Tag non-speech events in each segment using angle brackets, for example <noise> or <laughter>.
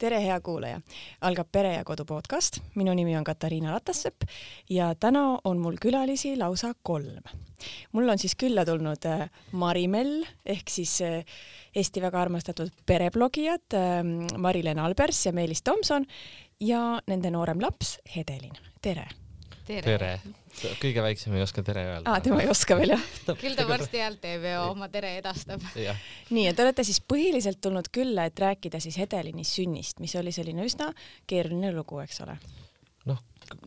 tere, hea kuulaja! algab Pere ja Kodu podcast, minu nimi on Katariina Ratassepp ja täna on mul külalisi lausa kolm. mul on siis külla tulnud äh, Mari-Mell ehk siis äh, Eesti väga armastatud pereblogijad äh, Mari-Len Albers ja Meelis Tomson ja nende noorem laps Hedelin, tere! Tere, tere.! kõige väiksem ei oska tere öelda. aa, tema ei oska veel jah? küll ta varsti häält teeb ja oma tere edastab. <laughs> nii, et te olete siis põhiliselt tulnud külla, et rääkida siis Hedelini sünnist, mis oli selline üsna keeruline lugu, eks ole? noh.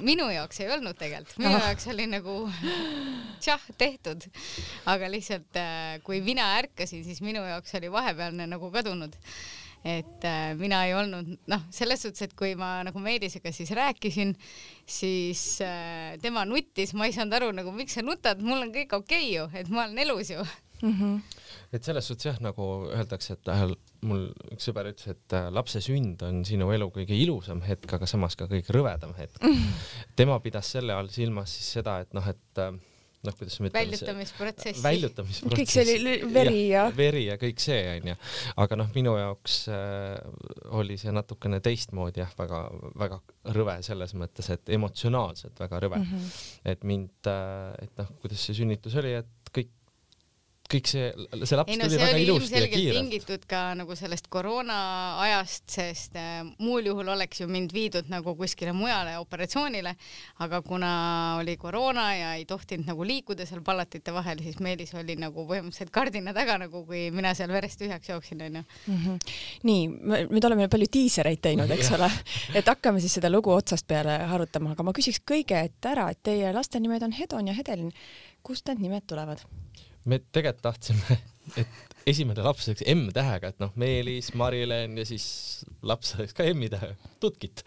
minu jaoks ei olnud tegelikult, minu ah. jaoks oli nagu <laughs> tšah, tehtud. aga lihtsalt äh, kui mina ärkasin, siis minu jaoks oli vahepealne nagu kadunud et äh, mina ei olnud noh, selles suhtes, et kui ma nagu Meelisega siis rääkisin, siis äh, tema nuttis, ma ei saanud aru nagu miks sa nutad, mul on kõik okei okay ju, et ma olen elus ju mm. -hmm. et selles suhtes jah, nagu öeldakse, et äh, mul üks sõber ütles, et äh, lapse sünd on sinu elu kõige ilusam hetk, aga samas ka kõige rõvedam hetk mm. -hmm. tema pidas selle all silmas siis seda, et noh, et äh, noh, kuidas me ütleme. väljutamisprotsess. väljutamisprotsess. kõik see oli veri ja, ja. veri ja kõik see onju, aga noh, minu jaoks äh, oli see natukene teistmoodi jah, väga-väga rõve selles mõttes, et emotsionaalselt väga rõve mm. -hmm. et mind äh,, et noh, kuidas see sünnitus oli, et kõik kõik see, see laps ei, no, tuli väga ilusti ja kiirelt. tingitud ka nagu sellest koroona ajast, sest äh, muul juhul oleks ju mind viidud nagu kuskile mujale operatsioonile, aga kuna oli koroona ja ei tohtinud nagu liikuda seal pallatite vahel, siis Meelis oli nagu põhimõtteliselt kardina taga nagu, kui mina seal verest tühjaks jooksin, onju. Mhm. nii, nüüd oleme palju diisereid teinud, eks ole, et hakkame siis seda lugu otsast peale harutama, aga ma küsiks kõige ette ära, et teie laste nimed on Hedon ja Hedelin. kust need nimed tulevad? Me tegelikult tahtsime, <laughs> et esimene laps oleks M-tähega, et noh, Meelis, Mari-Helen ja siis laps oleks ka M-tähe, tutkit.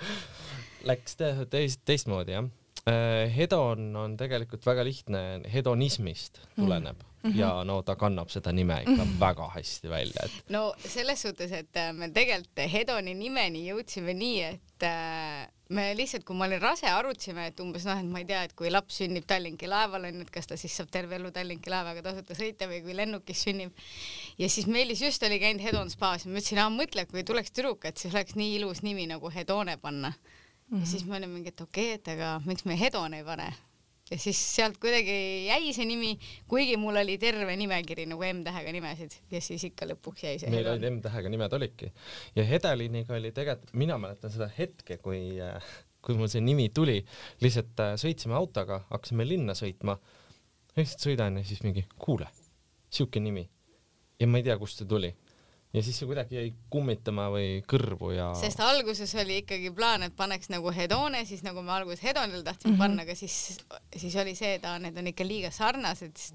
Läks teist, teistmoodi jah. Äh, hedon on tegelikult väga lihtne, hedonismist tuleneb mm -hmm. ja no ta kannab seda nime ikka mm -hmm. väga hästi välja, et. no selles suhtes, et äh, me tegelikult Hedoni nimeni jõudsime nii, et äh, me lihtsalt, kui ma olin rase, arutasime, et umbes noh, et ma ei tea, et kui laps sünnib Tallinki laeval onju, et kas ta siis saab terve elu Tallinki laevaga tasuta sõita või kui lennukis sünnib. ja siis Meelis just oli käinud Hedon spaas ja ma ütlesin, aa mõtle, kui tuleks tüdruk, et siis oleks nii ilus nimi nagu Hedone panna mm. -hmm. ja siis me olime mingi, et okei okay,, et aga miks me Hedone ei pane ja siis sealt kuidagi jäi see nimi, kuigi mul oli terve nimekiri nagu M-tähega nimesid ja siis ikka lõpuks jäi see. meil olid M-tähega nimed olidki ja Hedeliniga oli tegelikult, mina mäletan seda hetke, kui, kui mul see nimi tuli, lihtsalt äh, sõitsime autoga, hakkasime linna sõitma, lihtsalt sõidan ja siis mingi, kuule, siuke nimi ja ma ei tea, kust see tuli ja siis see kuidagi jäi kummitama või kõrvu ja. sest alguses oli ikkagi plaan, et paneks nagu Hedone, siis nagu me alguses Hedonil tahtsime mm -hmm. panna, aga siis, siis oli see, et aa, need on ikka liiga sarnased,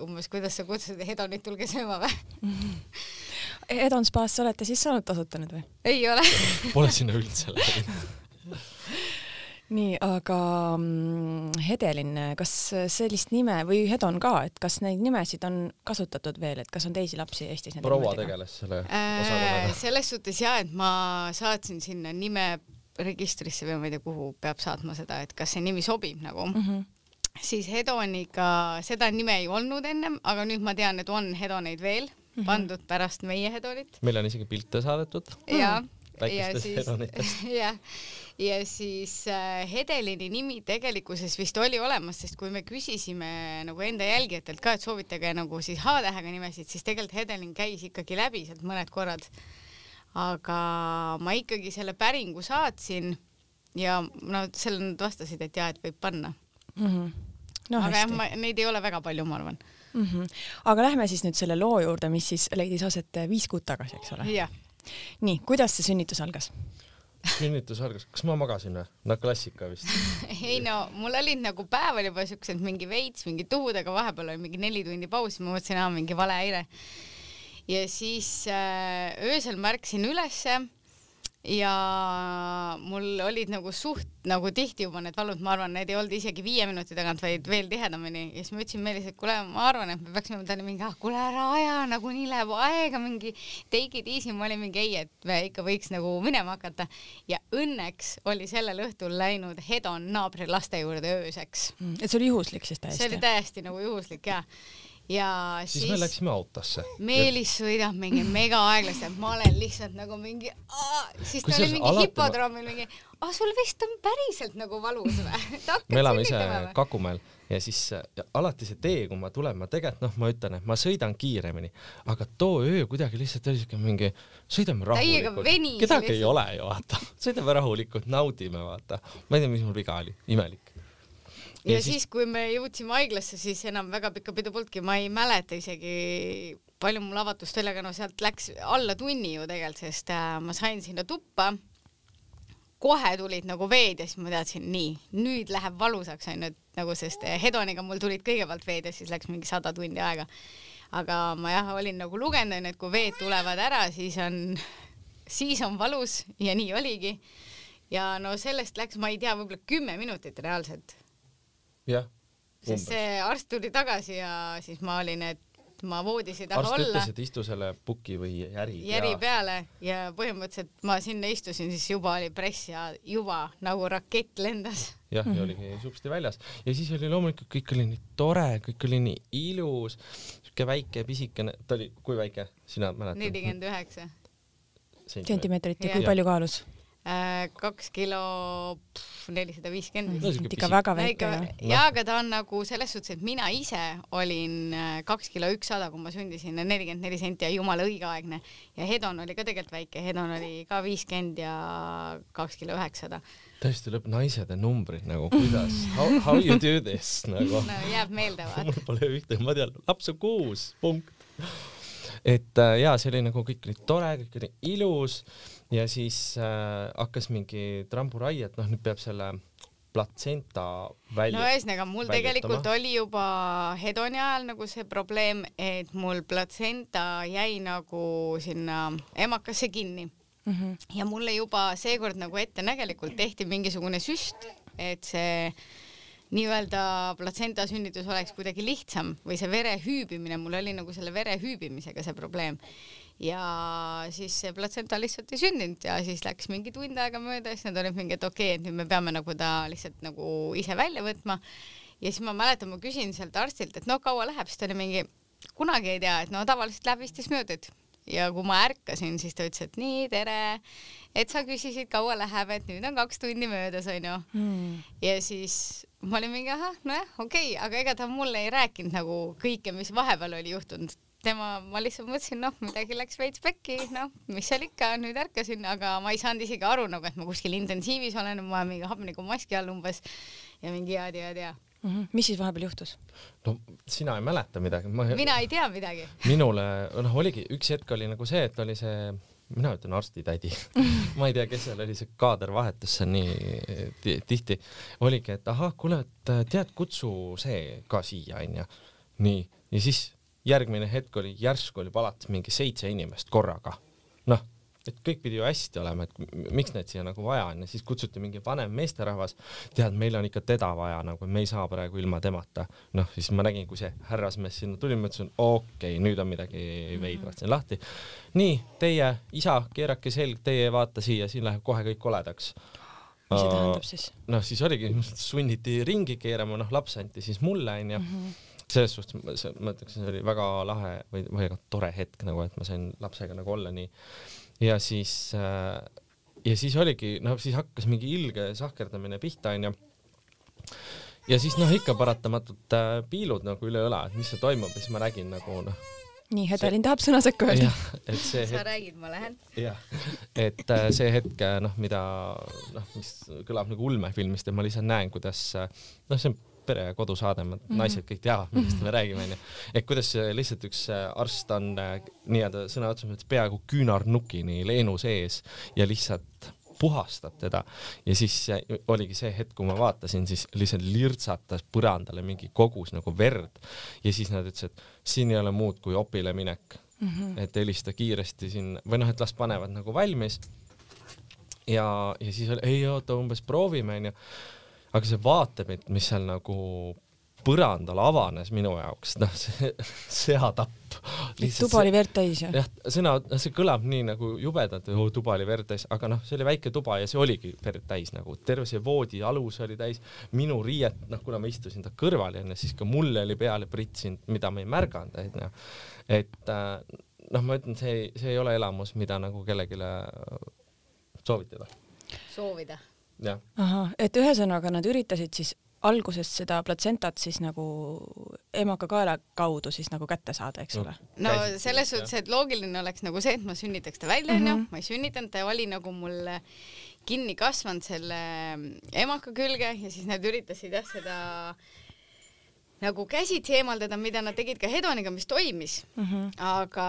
umbes kuidas sa kutsud Hedonit, tulge sööma või mm? -hmm. Hedon spaasse olete siis saanud tasuta nüüd või? ei ole Pole sinna üldse läinud nii, aga mm, Hedelin, kas sellist nime või Hedon ka, et kas neid nimesid on kasutatud veel, et kas on teisi lapsi Eestis? proua tegeles selle äh, osakonnaga. selles suhtes ja, et ma saatsin sinna nime registrisse või ma ei tea, kuhu peab saatma seda, et kas see nimi sobib nagu mm. -hmm siis Hedoniga, seda nime ei olnud ennem, aga nüüd ma tean, et on Hedoneid veel -hmm. pandud pärast meie Hedonit. meil on isegi pilte saadetud. jaa mm väikestest Hedonitest. <laughs> jah, ja siis äh, Hedelini nimi tegelikkuses vist oli olemas, sest kui me küsisime nagu enda jälgijatelt ka, et soovitage nagu siis H-tähega nimesid, siis tegelikult Hedelin käis ikkagi läbi sealt mõned korrad. aga ma ikkagi selle päringu saatsin ja no seal nad vastasid, et jaa, et võib panna mm. -hmm. No, aga jah, neid ei ole väga palju, ma arvan mm. -hmm. aga lähme siis nüüd selle loo juurde, mis siis leidis aset viis kuud tagasi, eks ole? jah nii, kuidas see sünnitus algas? sünnitus algas, kas ma magasin või? no klassika vist <laughs> ei no mul olid nagu päeval juba siuksed mingi veits mingi tuhud, aga vahepeal oli mingi neli tundi pausi, ma mõtlesin, aa mingi vale häire. ja siis äh, öösel ma ärkasin ülesse ja mul olid nagu suht nagu tihti juba need valud, ma arvan, need ei olnud isegi viie minuti tagant, vaid veel tihedamini ja siis ma ütlesin Meelis, et kuule, ma arvan, et me peaksime talle mingi, ah kuule ära aja, nagunii läheb aega, mingi take it easy, ma olin mingi ei, et me ikka võiks nagu minema hakata ja õnneks oli sellel õhtul läinud Hedon naabri laste juurde ööseks mm,. et see oli juhuslik siis täiesti? see oli täiesti nagu juhuslik ja ja siis, siis me läksime autosse. Meelis sõidab mingi mega aeglaselt, ma olen lihtsalt nagu mingi, siis ta oli mingi hipodroomil mingi, aa sul vist on päriselt nagu valus või? <laughs> me elame ise Kakumäel ja siis ja alati see tee, kui ma tulen, ma tegelikult noh, ma ütlen, et ma sõidan kiiremini, aga too öö kuidagi lihtsalt oli siuke mingi, sõidame rahulikult, kedagi ei ole ju vaata, <laughs> sõidame rahulikult, naudime vaata, ma ei tea, mis mul viga oli, imelik. Ja siis, kui me jõudsime haiglasse, siis enam väga pikka pidu polnudki, ma ei mäleta isegi palju mul avatust oli, aga no sealt läks alla tunni ju tegelikult, sest äh, ma sain sinna tuppa. kohe tulid nagu veed ja siis ma teadsin, nii, nüüd läheb valusaks onju, et nagu sest äh, Hedoniga mul tulid kõigepealt veed ja siis läks mingi sada tundi aega. aga ma jah, olin nagu lugenud onju, et kui veed tulevad ära, siis on, siis on valus ja nii oligi. ja no sellest läks, ma ei tea, võib-olla kümme minutit reaalselt jah, sest see arst tuli tagasi ja siis ma olin, et ma voodis ei taha arst olla. ütles, et istu selle puki või järi järi peale ja põhimõtteliselt ma sinna istusin, siis juba oli press ja juba nagu rakett lendas. jah, ja oligi <laughs> supsti väljas. Ja siis oli loomulikult kõik oli nii tore, kõik oli nii ilus, siuke väike pisikene, ta oli, kui väike, sina mäletad? nelikümmend üheksa, sentimeetrit. Ja kui palju kaalus? Kaks kilo nelisada viiskümmend No vist. ikka väga no väike ju., jaa, aga ta on nagu selles suhtes, et mina ise olin äh, kaks kilo ükssada, kui ma sündisin, nelikümmend neli senti ja jumala õigeaegne ja Hedon oli ka tegelikult väike, Hedon oli ka viiskümmend ja kaks kilo üheksasada. tõesti lõpp, naised ja numbrid nagu kuidas, how, how you do this nagu no jääb meelde vaata. mul pole ühtegi, ma tean, laps on kuus, punkt. et äh, jaa, see oli nagu kõik oli tore, kõik oli ilus ja siis äh, hakkas mingi tramburaie, et noh, nüüd peab selle platsenta välja no ühesõnaga, mul väljutama. tegelikult oli juba Hedoni ajal nagu see probleem, et mul platsenta jäi nagu sinna emakasse kinni Mhm. ja mulle juba seekord nagu ettenägelikult tehti mingisugune süst, et see nii-öelda platsenta sünnitus oleks kuidagi lihtsam või see vere hüübimine, mul oli nagu selle vere hüübimisega see probleem. Ja siis see platsenta lihtsalt ei sündinud ja siis läks mingi tund aega mööda ja siis nad olid mingi, et okei okay,, et nüüd me peame nagu ta lihtsalt nagu ise välja võtma. ja siis ma mäletan, ma küsin sealt arstilt, et no kaua läheb, siis ta oli mingi, kunagi ei tea, et no tavaliselt läheb viisteist minutit ja kui ma ärkasin, siis ta ütles, et nii, tere, et sa küsisid, kaua läheb, et nüüd on kaks tundi möödas, onju. Hmm. ja siis ma olin mingi ahah, nojah, okei okay,, aga ega ta mulle ei rääkinud nagu kõike, mis vahepeal oli juhtunud. tema, ma lihtsalt mõtlesin, noh, midagi läks veits pekki, noh, mis seal ikka, nüüd ärkasin, aga ma ei saanud isegi aru nagu, et ma kuskil intensiivis olen, ma olen mingi hapnikumaski all umbes ja mingi jaa-jaa-jaa. Mhm. mis siis vahepeal juhtus? no sina ei mäleta midagi, ma mina ei tea midagi. minule, noh, oligi üks hetk oli nagu see, et oli see, mina ütlen arstitädi <laughs> ma ei tea, kes seal oli, see kaader vahetus seal nii ti- tihti, oligi, et ahah, kuule, et tead, kutsu see ka siia, onju. nii, ja siis järgmine hetk oli, järsku oli palatis mingi seitse inimest korraga. noh, et kõik pidi ju hästi olema, et miks neid siia nagu vaja on ja siis kutsuti mingi vanem meesterahvas, tead, meil on ikka teda vaja nagu, me ei saa praegu ilma temata. noh, siis ma nägin, kui see härrasmees sinna tuli, ma ütlesin, okei okay,, nüüd on midagi veidrat siin lahti. nii, teie isa, keerake selg, teie ei vaata siia, siin läheb kohe kõik koledaks. mis see tähendab siis? noh, siis oligi, sunniti ringi keerama, noh, laps anti siis mulle, onju. Selles suhtes ma- see- ma ütleks, see oli väga lahe või, või väga tore hetk nagu, et ma sain lapsega nagu olla nii. ja siis äh,, ja siis oligi, no siis hakkas mingi ilge sahkerdamine pihta, onju. ja siis noh, ikka paratamatult äh, piilud nagu üle õla, et mis seal toimub ja siis ma nägin nagu noh, nii, Hedelin tahab sõna sekka öelda. et see sa hetk, räägid, ma lähen. jah, et äh, see hetk, noh, mida noh, mis kõlab nagu ulmefilmist ja ma lihtsalt näen, kuidas äh, noh, see on pere ja kodusaade, naised kõik teavad, millest me räägime, onju. et kuidas lihtsalt üks äh, arst on äh, nii-öelda sõna otseses mõttes peaaegu küünarnukini leenu sees ja lihtsalt puhastab teda ja siis äh, oligi see hetk, kui ma vaatasin, siis lihtsalt lirtsatas põrandale mingi kogus nagu verd ja siis nad ütlesid, et siin ei ole muud kui opile minek mm, -hmm. et helista kiiresti siin või noh, et las panevad nagu valmis ja, ja siis oli, ei oota, umbes proovime onju. Aga see vaatepilt, mis seal nagu põrandal avanes minu jaoks noh, see <laughs> seatapp. tuba oli verd täis ju? jah, sõna, see kõlab nii nagu jubedalt, tuba oli verd täis, aga noh, see oli väike tuba ja see oligi verd täis nagu, terve see voodi alus oli täis, minu riiet, noh, kuna ma istusin ta kõrval onju, siis ka mulle oli peale pritsinud, mida ma ei märganud, onju. et äh, noh, ma ütlen, see, see ei ole elamus, mida nagu kellelegi soovitada. soovida. Ahah, et ühesõnaga nad üritasid siis alguses seda platsentat siis nagu emaka kaela kaudu siis nagu kätte saada, eks ole? no selles suhtes, et loogiline oleks nagu see, et ma sünnitaks ta välja, onju, mhm. ma ei sünnitanud, ta oli nagu mul kinni kasvanud selle emaka külge ja siis nad üritasid jah seda nagu käsitsi eemaldada, mida nad tegid ka Hedoniga, mis toimis mm, -hmm. aga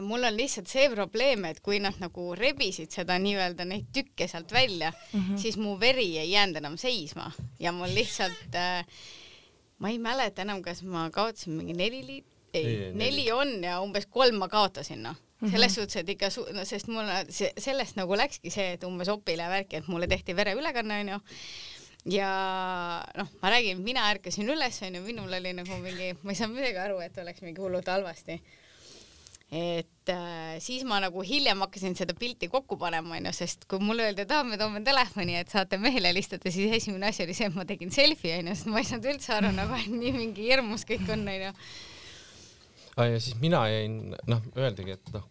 mul on lihtsalt see probleem, et kui nad nagu rebisid seda nii-öelda neid tükke sealt välja mm, -hmm. siis mu veri ei jäänud enam seisma. Ja mul lihtsalt äh,, ma ei mäleta enam, kas ma kaotasin mingi neli liit-, ei, ei, neli. on ja umbes kolm ma kaotasin, noh. Mm -hmm. selles suhtes, et ikka su-, no sest mul see, sellest nagu läkski see, et umbes opile värki, et mulle tehti vereülekanne onju. Ja noh, ma räägin, mina ärkasin üles onju, minul oli nagu mingi, ma ei saanud midagi aru, et oleks mingi hullult halvasti et äh, siis ma nagu hiljem hakkasin seda pilti kokku panema, onju, sest kui mulle öeldi, et aa, me toome telefoni, et saate mehele helistada, siis esimene asi oli see, et ma tegin selfie, onju, sest ma ei saanud üldse aru nagu, <laughs> nii mingi hirmus kõik on, onju. ja siis mina jäin, noh, öeldigi, et noh,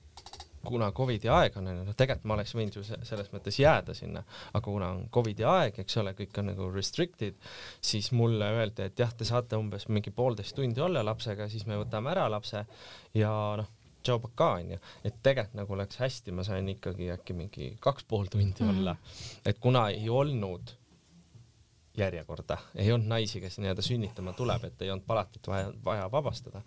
kuna Covidi aeg on, noh, tegelikult ma oleks võinud ju selles mõttes jääda sinna, aga kuna on Covidi aeg, eks ole, kõik on nagu restricted, siis mulle öeldi, et jah, te saate umbes mingi poolteist tundi olla lapsega, siis me võtame ära lapse ja noh tšau pakaa onju, et tegelikult nagu läks hästi, ma sain ikkagi äkki mingi kaks pool tundi mm -hmm. olla, et kuna ei olnud järjekorda, ei olnud naisi, kes nii-öelda sünnitama tuleb, et ei olnud palatit vaja, vaja vabastada.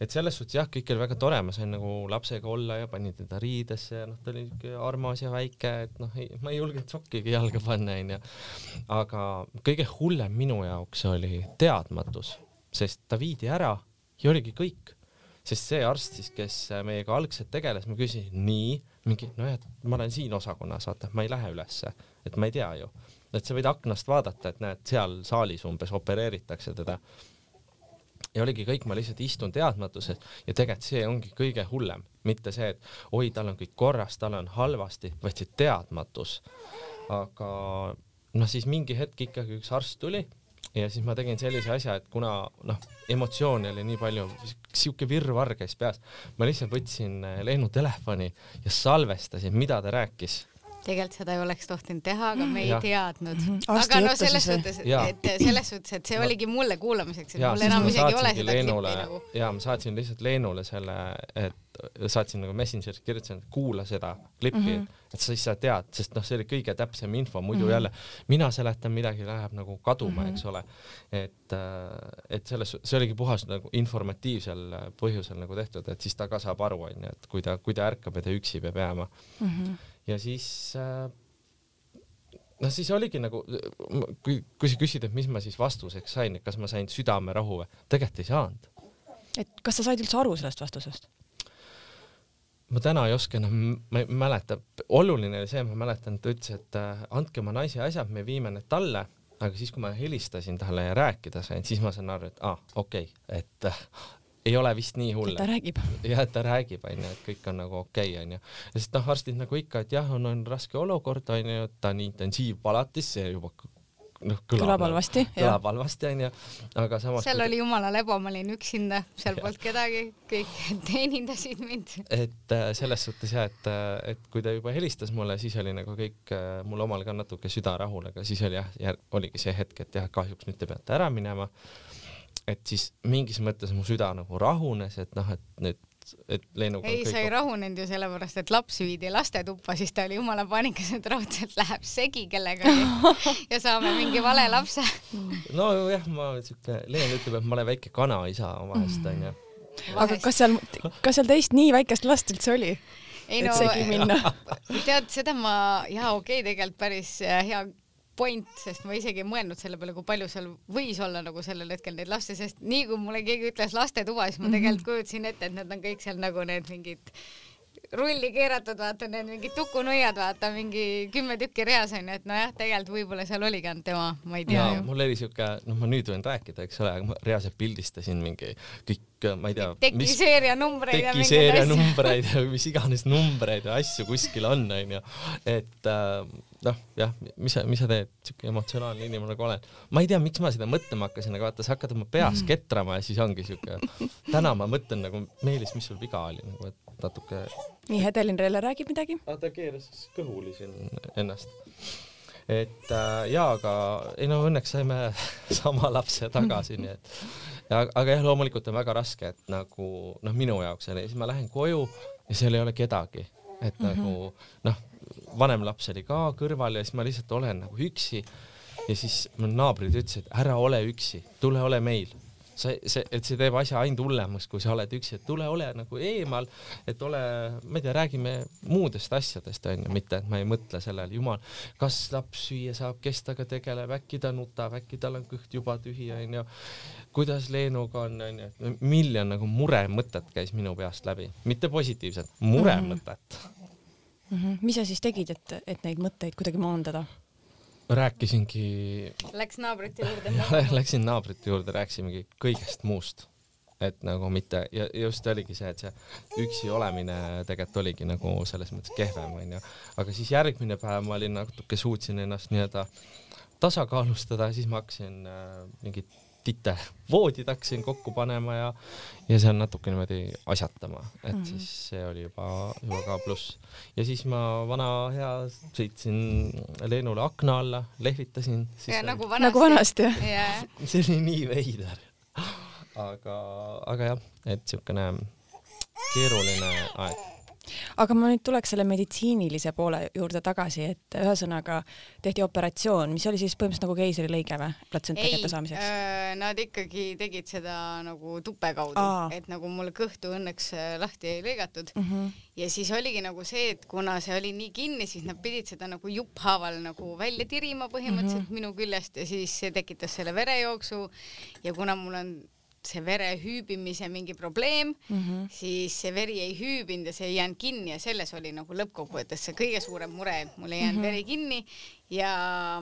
et selles suhtes jah, kõik oli väga tore, ma sain nagu lapsega olla ja panin teda riidesse ja noh, ta oli niisugune armas ja väike, et noh, ma ei julgenud sokkigi jalga panna, onju. aga kõige hullem minu jaoks oli teadmatus, sest ta viidi ära ja oligi kõik sest see arst siis, kes meiega algselt tegeles, ma küsisin nii, mingi nojah, et ma olen siin osakonnas, vaata, ma ei lähe ülesse, et ma ei tea ju, et sa võid aknast vaadata, et näed, seal saalis umbes opereeritakse teda. ja oligi kõik, ma lihtsalt istun teadmatuses ja tegelikult see ongi kõige hullem, mitte see, et oi, tal on kõik korras, tal on halvasti, vaid see teadmatus. aga noh, siis mingi hetk ikkagi üks arst tuli ja siis ma tegin sellise asja, et kuna noh, emotsioone oli nii palju, siuke virvarr käis peas, ma lihtsalt võtsin eh, Leenu telefoni ja salvestasin, mida ta rääkis tegelikult seda ei oleks tohtinud teha, aga me ei ja. teadnud. -hmm. aga no selles suhtes, et selles suhtes, et see oligi mulle kuulamiseks, et ja, mul enam isegi ei ole seda Leenule, klippi nagu. ja ma saatsin lihtsalt Leenule selle, et saatsin nagu Messengeris, kirjutasin, et kuula seda klippi mm, -hmm. Et siis sa tead, sest noh, see oli kõige täpsem info, muidu mm -hmm. jälle mina seletan midagi, läheb nagu kaduma mm, -hmm. eks ole. et, äh, et selles, see oligi puhas nagu informatiivsel põhjusel nagu tehtud, et siis ta ka saab aru, onju, et kui ta, kui ta ärkab ja ta üksi peab jääma mm. -hmm. ja siis äh, noh, siis oligi nagu, kui, kui sa küsid, et mis ma siis vastuseks sain, et kas ma sain südamerahu või, tegelikult ei saanud. et kas sa said üldse aru sellest vastusest? Ma täna ei oska enam, ma ei mäleta, oluline oli see, ma mäletan, et ta ütles, et äh, andke oma naise asjad, me viime need talle, aga siis, kui ma helistasin talle ja rääkida sain, siis ma sain aru, et aa ah,, okei okay,, et äh, ei ole vist nii hull. ta räägib. jah, et ta räägib, onju, et kõik on nagu okei okay,, onju. ja siis noh, arstid nagu ikka, et jah, on, on raske olukord, onju, et ta on intensiivpalatis, see juba noh, kõlab, kõlab halvasti. kõlab halvasti onju, aga samas. seal oli jumala lebo, ma olin üksinda, seal polnud kedagi, kõik <laughs> teenindasid mind. et äh, selles suhtes jah, et, äh, et kui ta juba helistas mulle, siis oli nagu kõik äh, mul omal ka natuke süda rahul, aga siis oli jah, oligi see hetk, et jah, kahjuks nüüd te peate ära minema. et siis mingis mõttes mu süda nagu rahunes, et noh, et nüüd et Leenuga ei, sa ei rahunenud ju sellepärast, et laps viidi lastetuppa, siis ta oli jumala paanikas, et raudselt läheb segi kellegagi <laughs> ja saame mingi vale lapse. nojah, ma siuke, Leen ütleb, et ma olen väike kanaisa vahest onju. aga kas seal, kas seal teist nii väikest last üldse oli? ei no, <laughs> tead, seda ma, jaa, okei okay,, tegelikult päris hea point, sest ma isegi ei mõelnud selle peale, kui palju seal võis olla nagu sellel hetkel neid lapsi, sest nii kui mulle keegi ütles lastetuba, siis ma mhm. tegelikult kujutasin ette, et need on kõik seal nagu need mingid rulli keeratud, vaata need mingid tukunuiad, vaata mingi kümme tükki reas onju, et nojah, tegelikult võib-olla seal oligi ainult tema, ma ei tea ja ju. mul oli siuke, noh, ma nüüd võin rääkida, eks ole, aga ma reaalselt pildistasin mingi kõik, ma ei tea, teki seeria numbreid ja mingeid asju. numbreid ja mis iganes numbreid ja asju kuskil on, onju. et äh, noh, jah, mis sa, mis sa teed, siuke emotsionaalne inimene nagu olen. ma ei tea, miks ma seda mõtlema hakkasin, aga vaata, sa hakkad oma peas ketrama ja siis ongi siuke, täna ma mõtlen nagu, Meelis, mis sul viga oli nagu, et natuke. nii, Hedelin Relle räägib midagi? ta keeras kõhuli siin ennast et äh, jaa, aga ei no õnneks saime <laughs> sama lapse tagasi, nii et ja, aga jah, loomulikult on väga raske, et nagu noh, minu jaoks oli, siis ma lähen koju ja seal ei ole kedagi, et mm -hmm. nagu noh, vanem laps oli ka kõrval ja siis ma lihtsalt olen nagu üksi ja siis mul naabrid ütlesid, ära ole üksi, tule ole meil sa, see, et see teeb asja ainult hullemaks, kui sa oled üksi, et tule ole nagu eemal, et ole, ma ei tea, räägime muudest asjadest onju, mitte et ma ei mõtle sellele, jumal, kas laps süüa saab, kes temaga tegeleb, äkki ta nutab, äkki tal on kõht juba tühi onju, kuidas Leenuga on onju, miljon nagu muremõtet käis minu peast läbi, mitte positiivset, muremõtet mm. -hmm. Mis sa siis tegid, et, et neid mõtteid kuidagi maandada? rääkisingi Läks naabrite juurde. <laughs> Läksin naabrite juurde, rääkisimegi kõigest muust, et nagu mitte ja just oligi see, et see üksi olemine tegelikult oligi nagu selles mõttes kehvem onju, aga siis järgmine päev ma olin natuke suutsin ennast nii-öelda tasakaalustada, siis ma hakkasin äh, mingit tite voodid hakkasin kokku panema ja, ja seal natuke niimoodi asjatama, et mm -hmm. siis see oli juba, juba ka pluss. ja siis ma vana hea sõitsin Leenule akna alla, lehvitasin. Nagu vanasti, nagu vanasti jah yeah.? <laughs> see oli nii veider. aga, aga jah, et siukene keeruline aeg aga ma nüüd tuleks selle meditsiinilise poole juurde tagasi, et ühesõnaga tehti operatsioon, mis oli siis põhimõtteliselt nagu keisrilõige või platsenta kättesaamiseks? äh, nad ikkagi tegid seda nagu tupe kaudu, et nagu mul kõhtu õnneks äh, lahti ei lõigatud mm. -hmm. ja siis oligi nagu see, et kuna see oli nii kinni, siis nad pidid seda nagu jupphaaval nagu välja tirima põhimõtteliselt mm -hmm. minu küljest ja siis see tekitas selle verejooksu ja kuna mul on see vere hüübimise mingi probleem mm, -hmm. siis see veri ei hüübinud ja see ei jäänud kinni ja selles oli nagu lõppkokkuvõttes see kõige suurem mure, et mul ei jäänud mm -hmm. veri kinni ja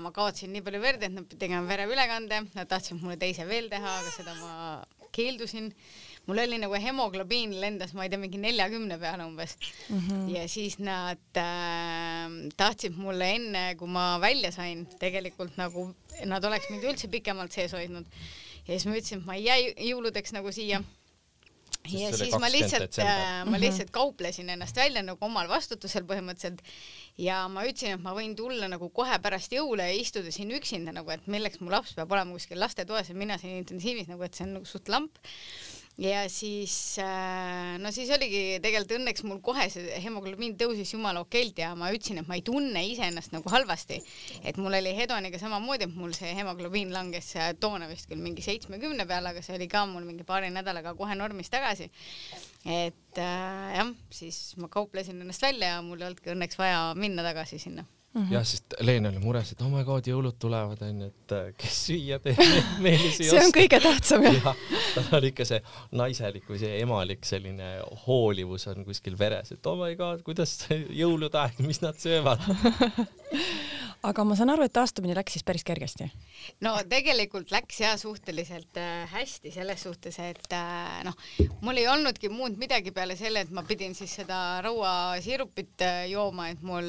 ma kaotasin nii palju verd, et nad pidid tegema vereülekande, nad tahtsid mulle teise veel teha, aga seda ma keeldusin. mul oli nagu hemoglobiin lendas, ma ei tea, mingi neljakümne peale umbes mm. -hmm. ja siis nad äh, tahtsid mulle enne, kui ma välja sain, tegelikult nagu nad oleks mind üldse pikemalt sees hoidnud ja siis ma ütlesin, et ma ei jää jõuludeks nagu siia. ja siis ma lihtsalt, äh, ma lihtsalt kauplesin ennast välja nagu omal vastutusel põhimõtteliselt. Ja ma ütlesin, et ma võin tulla nagu kohe pärast jõule ja istuda siin üksinda nagu, et milleks mu laps peab olema kuskil lastetoas ja mina siin intensiivis nagu, et see on nagu suht lamp ja siis äh, no siis oligi tegelikult õnneks mul kohe see hemoglobiin tõusis jumala okeilt ja ma ütlesin, et ma ei tunne iseennast nagu halvasti. et mul oli hedoniga samamoodi, et mul see hemoglobiin langes toona vist küll mingi seitsmekümne peale, aga see oli ka mul mingi paari nädalaga kohe normis tagasi. et äh, jah, siis ma kauplesin ennast välja ja mul ei olnudki õnneks vaja minna tagasi sinna Mm -hmm. jah, sest Leen oli mures, et oh my god, jõulud tulevad, onju, et äh, kes süüa teeb, <laughs> <laughs> Meelis ei see on kõige tähtsam jah ja,. tal oli ikka see naiselik või see emalik selline hoolivus on kuskil veres, et oh my god, kuidas jõulude aeg, mis nad söövad <laughs> aga ma saan aru, et taastumine läks siis päris kergesti? no tegelikult läks ja suhteliselt äh, hästi selles suhtes, et äh, noh, mul ei olnudki muud midagi peale selle, et ma pidin siis seda rauasirupit äh, jooma, et mul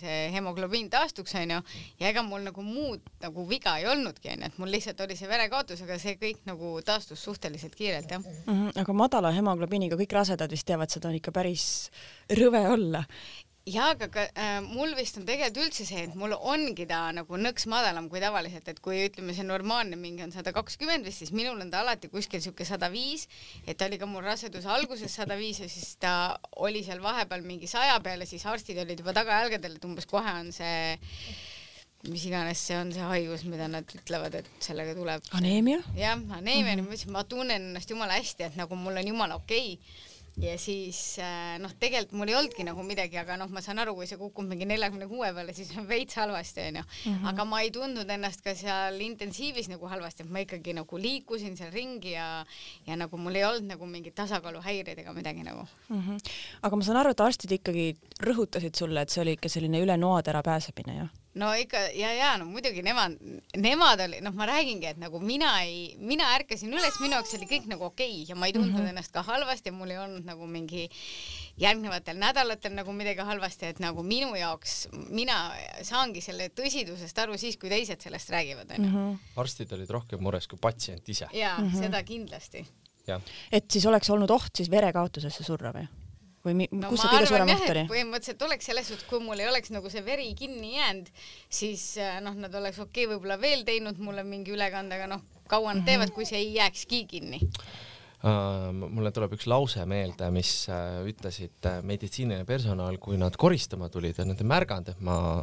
see hemoglobiin taastuks, onju, ja ega mul nagu muud nagu viga ei olnudki, onju, et mul lihtsalt oli see verekaotus, aga see kõik nagu taastus suhteliselt kiirelt, jah mm. -hmm, aga madala hemoglobiiniga kõik rasedad vist teavad, seda on ikka päris rõve olla jaa, aga ka, äh, mul vist on tegelikult üldse see, et mul ongi ta nagu nõks madalam kui tavaliselt, et kui ütleme, see normaalne mingi on sada kakskümmend vist, siis minul on ta alati kuskil siuke sada viis, et ta oli ka mul raseduse alguses sada viis ja siis ta oli seal vahepeal mingi saja peal ja siis arstid olid juba tagajalgadel, et umbes kohe on see mis iganes see on, see haigus, mida nad ütlevad, et sellega tuleb. aneemia? jah, aneemia mm, -hmm. ma ütlesin, ma tunnen ennast jumala hästi, et nagu mul on jumala okei okay ja siis äh, noh, tegelikult mul ei olnudki nagu midagi, aga noh, ma saan aru, kui see kukub mingi neljakümne kuue peale, siis on veits halvasti onju mm. -hmm. aga ma ei tundnud ennast ka seal intensiivis nagu halvasti, et ma ikkagi nagu liikusin seal ringi ja ja nagu mul ei olnud nagu mingeid tasakaaluhäireid ega midagi nagu mm. -hmm. aga ma saan aru, et arstid ikkagi rõhutasid sulle, et see oli ikka selline üle noatera pääsemine, jah? No ikka ja, ja no muidugi nemad, nemad oli, noh, ma räägingi, et nagu mina ei, mina ärkasin üles, minu jaoks oli kõik nagu okei okay ja ma ei tundnud mm -hmm. ennast ka halvasti ja mul ei olnud nagu mingi järgnevatel nädalatel nagu midagi halvasti, et nagu minu jaoks, mina saangi selle tõsidusest aru siis, kui teised sellest räägivad, onju. Mhm. arstid olid rohkem mures kui patsient ise. jaa mm, -hmm. seda kindlasti. et siis oleks olnud oht siis verekaotusesse surra või? Või mi, no, kus see kõige suurem oht oli? põhimõtteliselt oleks selles suhtes, kui mul ei oleks nagu see veri kinni jäänud, siis äh, noh, nad oleks okei okay, võib-olla veel teinud mulle mingi ülekande, aga noh, kaua nad mm -hmm. teevad, kui see ei jääkski kinni uh,? mulle tuleb üks lause meelde, mis uh, ütlesid uh, meditsiiniline personal, kui nad koristama tulid ja nad ei märganud, et ma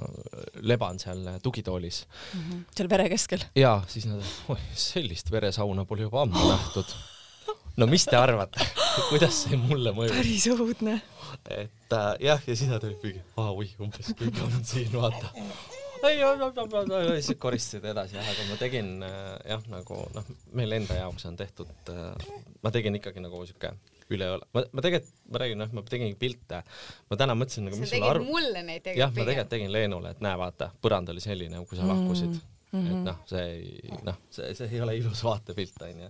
leban seal tugitoolis mm. -hmm. seal vere keskel? ja siis nad, oi sellist veresauna pole juba ammu <gasps> nähtud no mis te arvate, kuidas see mulle mõjub? päris õudne. et äh, jah, ja siis nad olid mingi, aa oi, umbes kõik on siin, vaata. siis koristasid edasi jah, aga ma tegin äh, jah, nagu noh, meil enda jaoks on tehtud äh,, ma tegin ikkagi nagu siuke üleöö, ma, ma tegelikult, ma räägin, noh, ma tegin pilte. ma täna mõtlesin nagu, mis sulle arv-. mulle neid tegelikult. jah, ma tegelikult tegin Leenule, et näe, vaata, põrand oli selline, kui sa lahkusid mm. -hmm. et noh, see ei, noh, see, see ei ole ilus vaatepilt, onju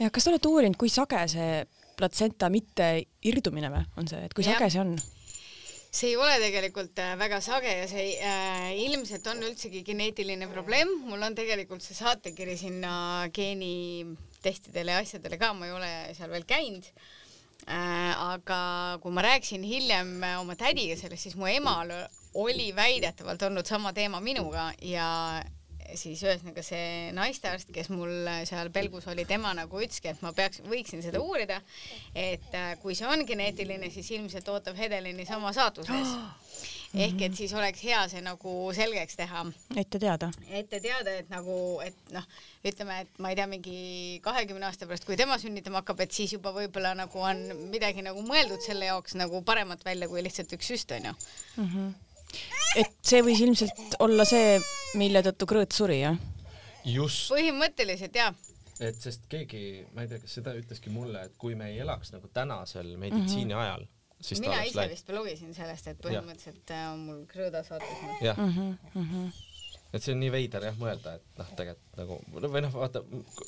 ja kas te olete uurinud, kui sage see platsenta mitte irdumine või on see, et kui sage see on? see ei ole tegelikult äh, väga sage ja see äh, ilmselt on üldsegi geneetiline probleem, mul on tegelikult see saatekiri sinna geenitestidele ja asjadele ka, ma ei ole seal veel käinud äh,. aga kui ma rääkisin hiljem oma tädiga sellest, siis mu emal oli väidetavalt olnud sama teema minuga ja siis ühesõnaga see naistearst, kes mul seal pelgus oli, tema nagu ütleski, et ma peaks, võiksin seda uurida, et äh, kui see on geneetiline, siis ilmselt ootab Hedelini sama saatuse ees <gasps> ehk et siis oleks hea see nagu selgeks teha. ette teada. ette teada, et nagu, et noh, ütleme, et ma ei tea, mingi kahekümne aasta pärast, kui tema sünnitama hakkab, et siis juba võib-olla nagu on midagi nagu mõeldud selle jaoks nagu paremat välja kui lihtsalt üks süst onju mm. -hmm et see võis ilmselt olla see, mille tõttu Krõõt suri, jah? just. põhimõtteliselt jah. et sest keegi, ma ei tea, kas seda ütleski mulle, et kui me ei elaks nagu tänasel meditsiini mm -hmm. ajal, siis mina ise läinud. vist lugesin sellest, et põhimõtteliselt ja. Äh, on mul Krõõda saates. jah mm -hmm. Et see on nii veider jah mõelda, et noh, tegelikult nagu või noh, vaata,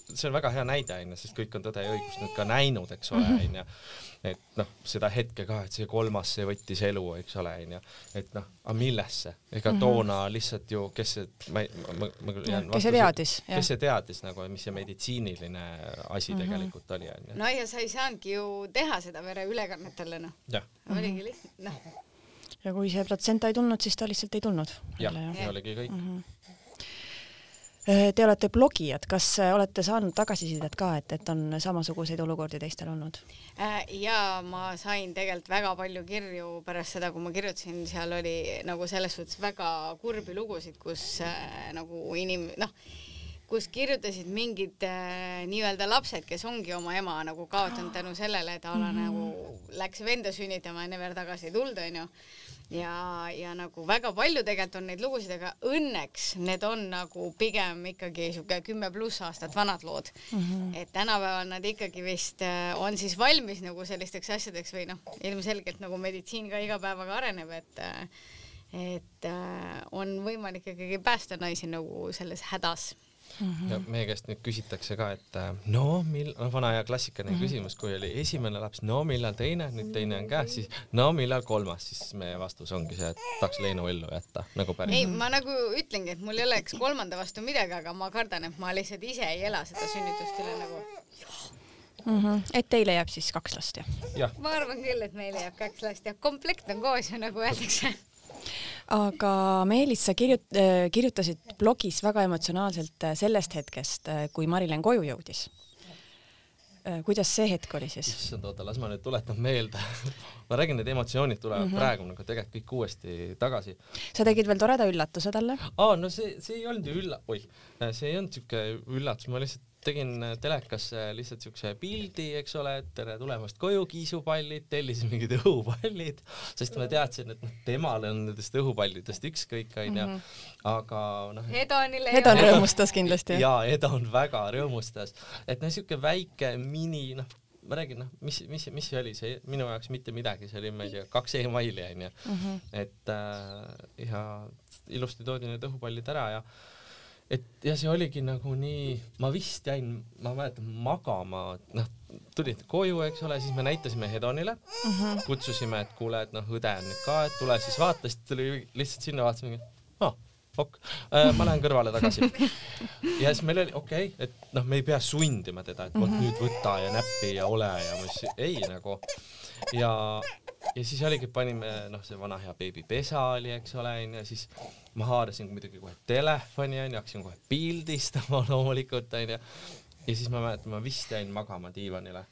see on väga hea näide onju, sest kõik on Tõde ja õigust nüüd ka näinud, eks ole, mhm. onju. et noh, seda hetke ka, et see kolmas, see võttis elu, eks ole, onju. et noh, aga millesse, ega -hmm. toona lihtsalt ju, kes see, ma ei, ma, ma, ma jään kes see teadis, kes see teadis nagu, mis see meditsiiniline asi mm -hmm. tegelikult oli, onju. no ja sa ei saanudki ju teha seda vereülekannet talle noh. oligi lihtsalt noh ja kui see platsenta ei tulnud, siis ta lihtsalt ei tulnud. jah, see oligi kõik mm. -hmm. Te olete blogijad, kas olete saanud tagasisidet ka, et, et on samasuguseid olukordi teistel olnud? Äh, ja ma sain tegelikult väga palju kirju pärast seda, kui ma kirjutasin, seal oli nagu selles suhtes väga kurbi lugusid, kus äh, nagu inim-, noh, kus kirjutasid mingid äh, nii-öelda lapsed, kes ongi oma ema nagu kaotanud tänu sellele, et a la mm -hmm. nagu läks venda sünnitama ja never tagasi ei tulnud, onju ja, ja nagu väga palju tegelikult on neid lugusid, aga õnneks need on nagu pigem ikkagi sihuke kümme pluss aastat vanad lood mm. -hmm. et tänapäeval nad ikkagi vist äh, on siis valmis nagu sellisteks asjadeks või noh, ilmselgelt nagu meditsiin ka iga päevaga areneb, et äh, et äh, on võimalik ikkagi päästa naisi nagu selles hädas Mm -hmm. ja meie käest nüüd küsitakse ka, et äh, no mil-, noh, vana hea klassikaline mm -hmm. küsimus, kui oli esimene laps, no millal teine, nüüd teine on käes, siis no millal kolmas, siis meie vastus ongi see, et tahaks Leenu ellu jätta nagu päris. ei, ma nagu ütlengi, et mul ei oleks kolmanda vastu midagi, aga ma kardan, et ma lihtsalt ise ei ela seda sünnitust üle nagu mm. -hmm. et teile jääb siis kaks last, jah ja.? ma arvan küll, et meile jääb kaks last ja komplekt on koos ju nagu öeldakse aga Meelis, sa kirjut-, äh, kirjutasid blogis väga emotsionaalselt äh, sellest hetkest, äh, kui Mari-Len koju jõudis. kuidas see hetk oli siis? issand, oota, las ma nüüd tuletan meelde <laughs> ma räägin, need emotsioonid tulevad mm -hmm. praegu nagu tegelikult kõik uuesti tagasi. sa tegid veel toreda üllatuse talle? aa, no see, see ei olnud ju ülla-, oih, see ei olnud siuke üllatus, ma lihtsalt tegin telekasse lihtsalt siukse pildi, eks ole, et tere tulemast koju, kiisupallid, tellisin mingid õhupallid, sest ma teadsin, et noh, temal on nendest õhupallidest ükskõik, onju. Mhm. aga noh. Hedonile. Hedon rõõmustas kindlasti. ja Hedon väga rõõmustas, et noh, siuke väike mini, noh, ma räägin, noh, mis, mis, mis see oli, see minu jaoks mitte midagi, see oli, ma ei tea, kaks emaili onju, Mhm. et äh, ja ilusti toodi need õhupallid ära ja et ja see oligi nagu nii, ma vist jäin, ma mäletan magama, noh, tulid koju, eks ole, siis me näitasime Hedonile mm, -hmm. kutsusime, et kuule, et noh, õde on nüüd ka, et tule siis vaata, siis tuli lihtsalt sinna, vaatasime, aa, ok äh,, ma lähen kõrvale tagasi. <laughs> ja siis meil oli okei okay,, et noh, me ei pea sundima teda, et vot nüüd võta ja näppi ja ole ja ma siis ei nagu ja, ja siis oligi, panime noh, see vana hea beebipesa oli, eks ole, onju, siis ma haarasin muidugi kohe telefoni onju, hakkasin kohe pildistama <laughs> loomulikult onju. ja siis ma mäletan, ma vist jäin magama diivanile.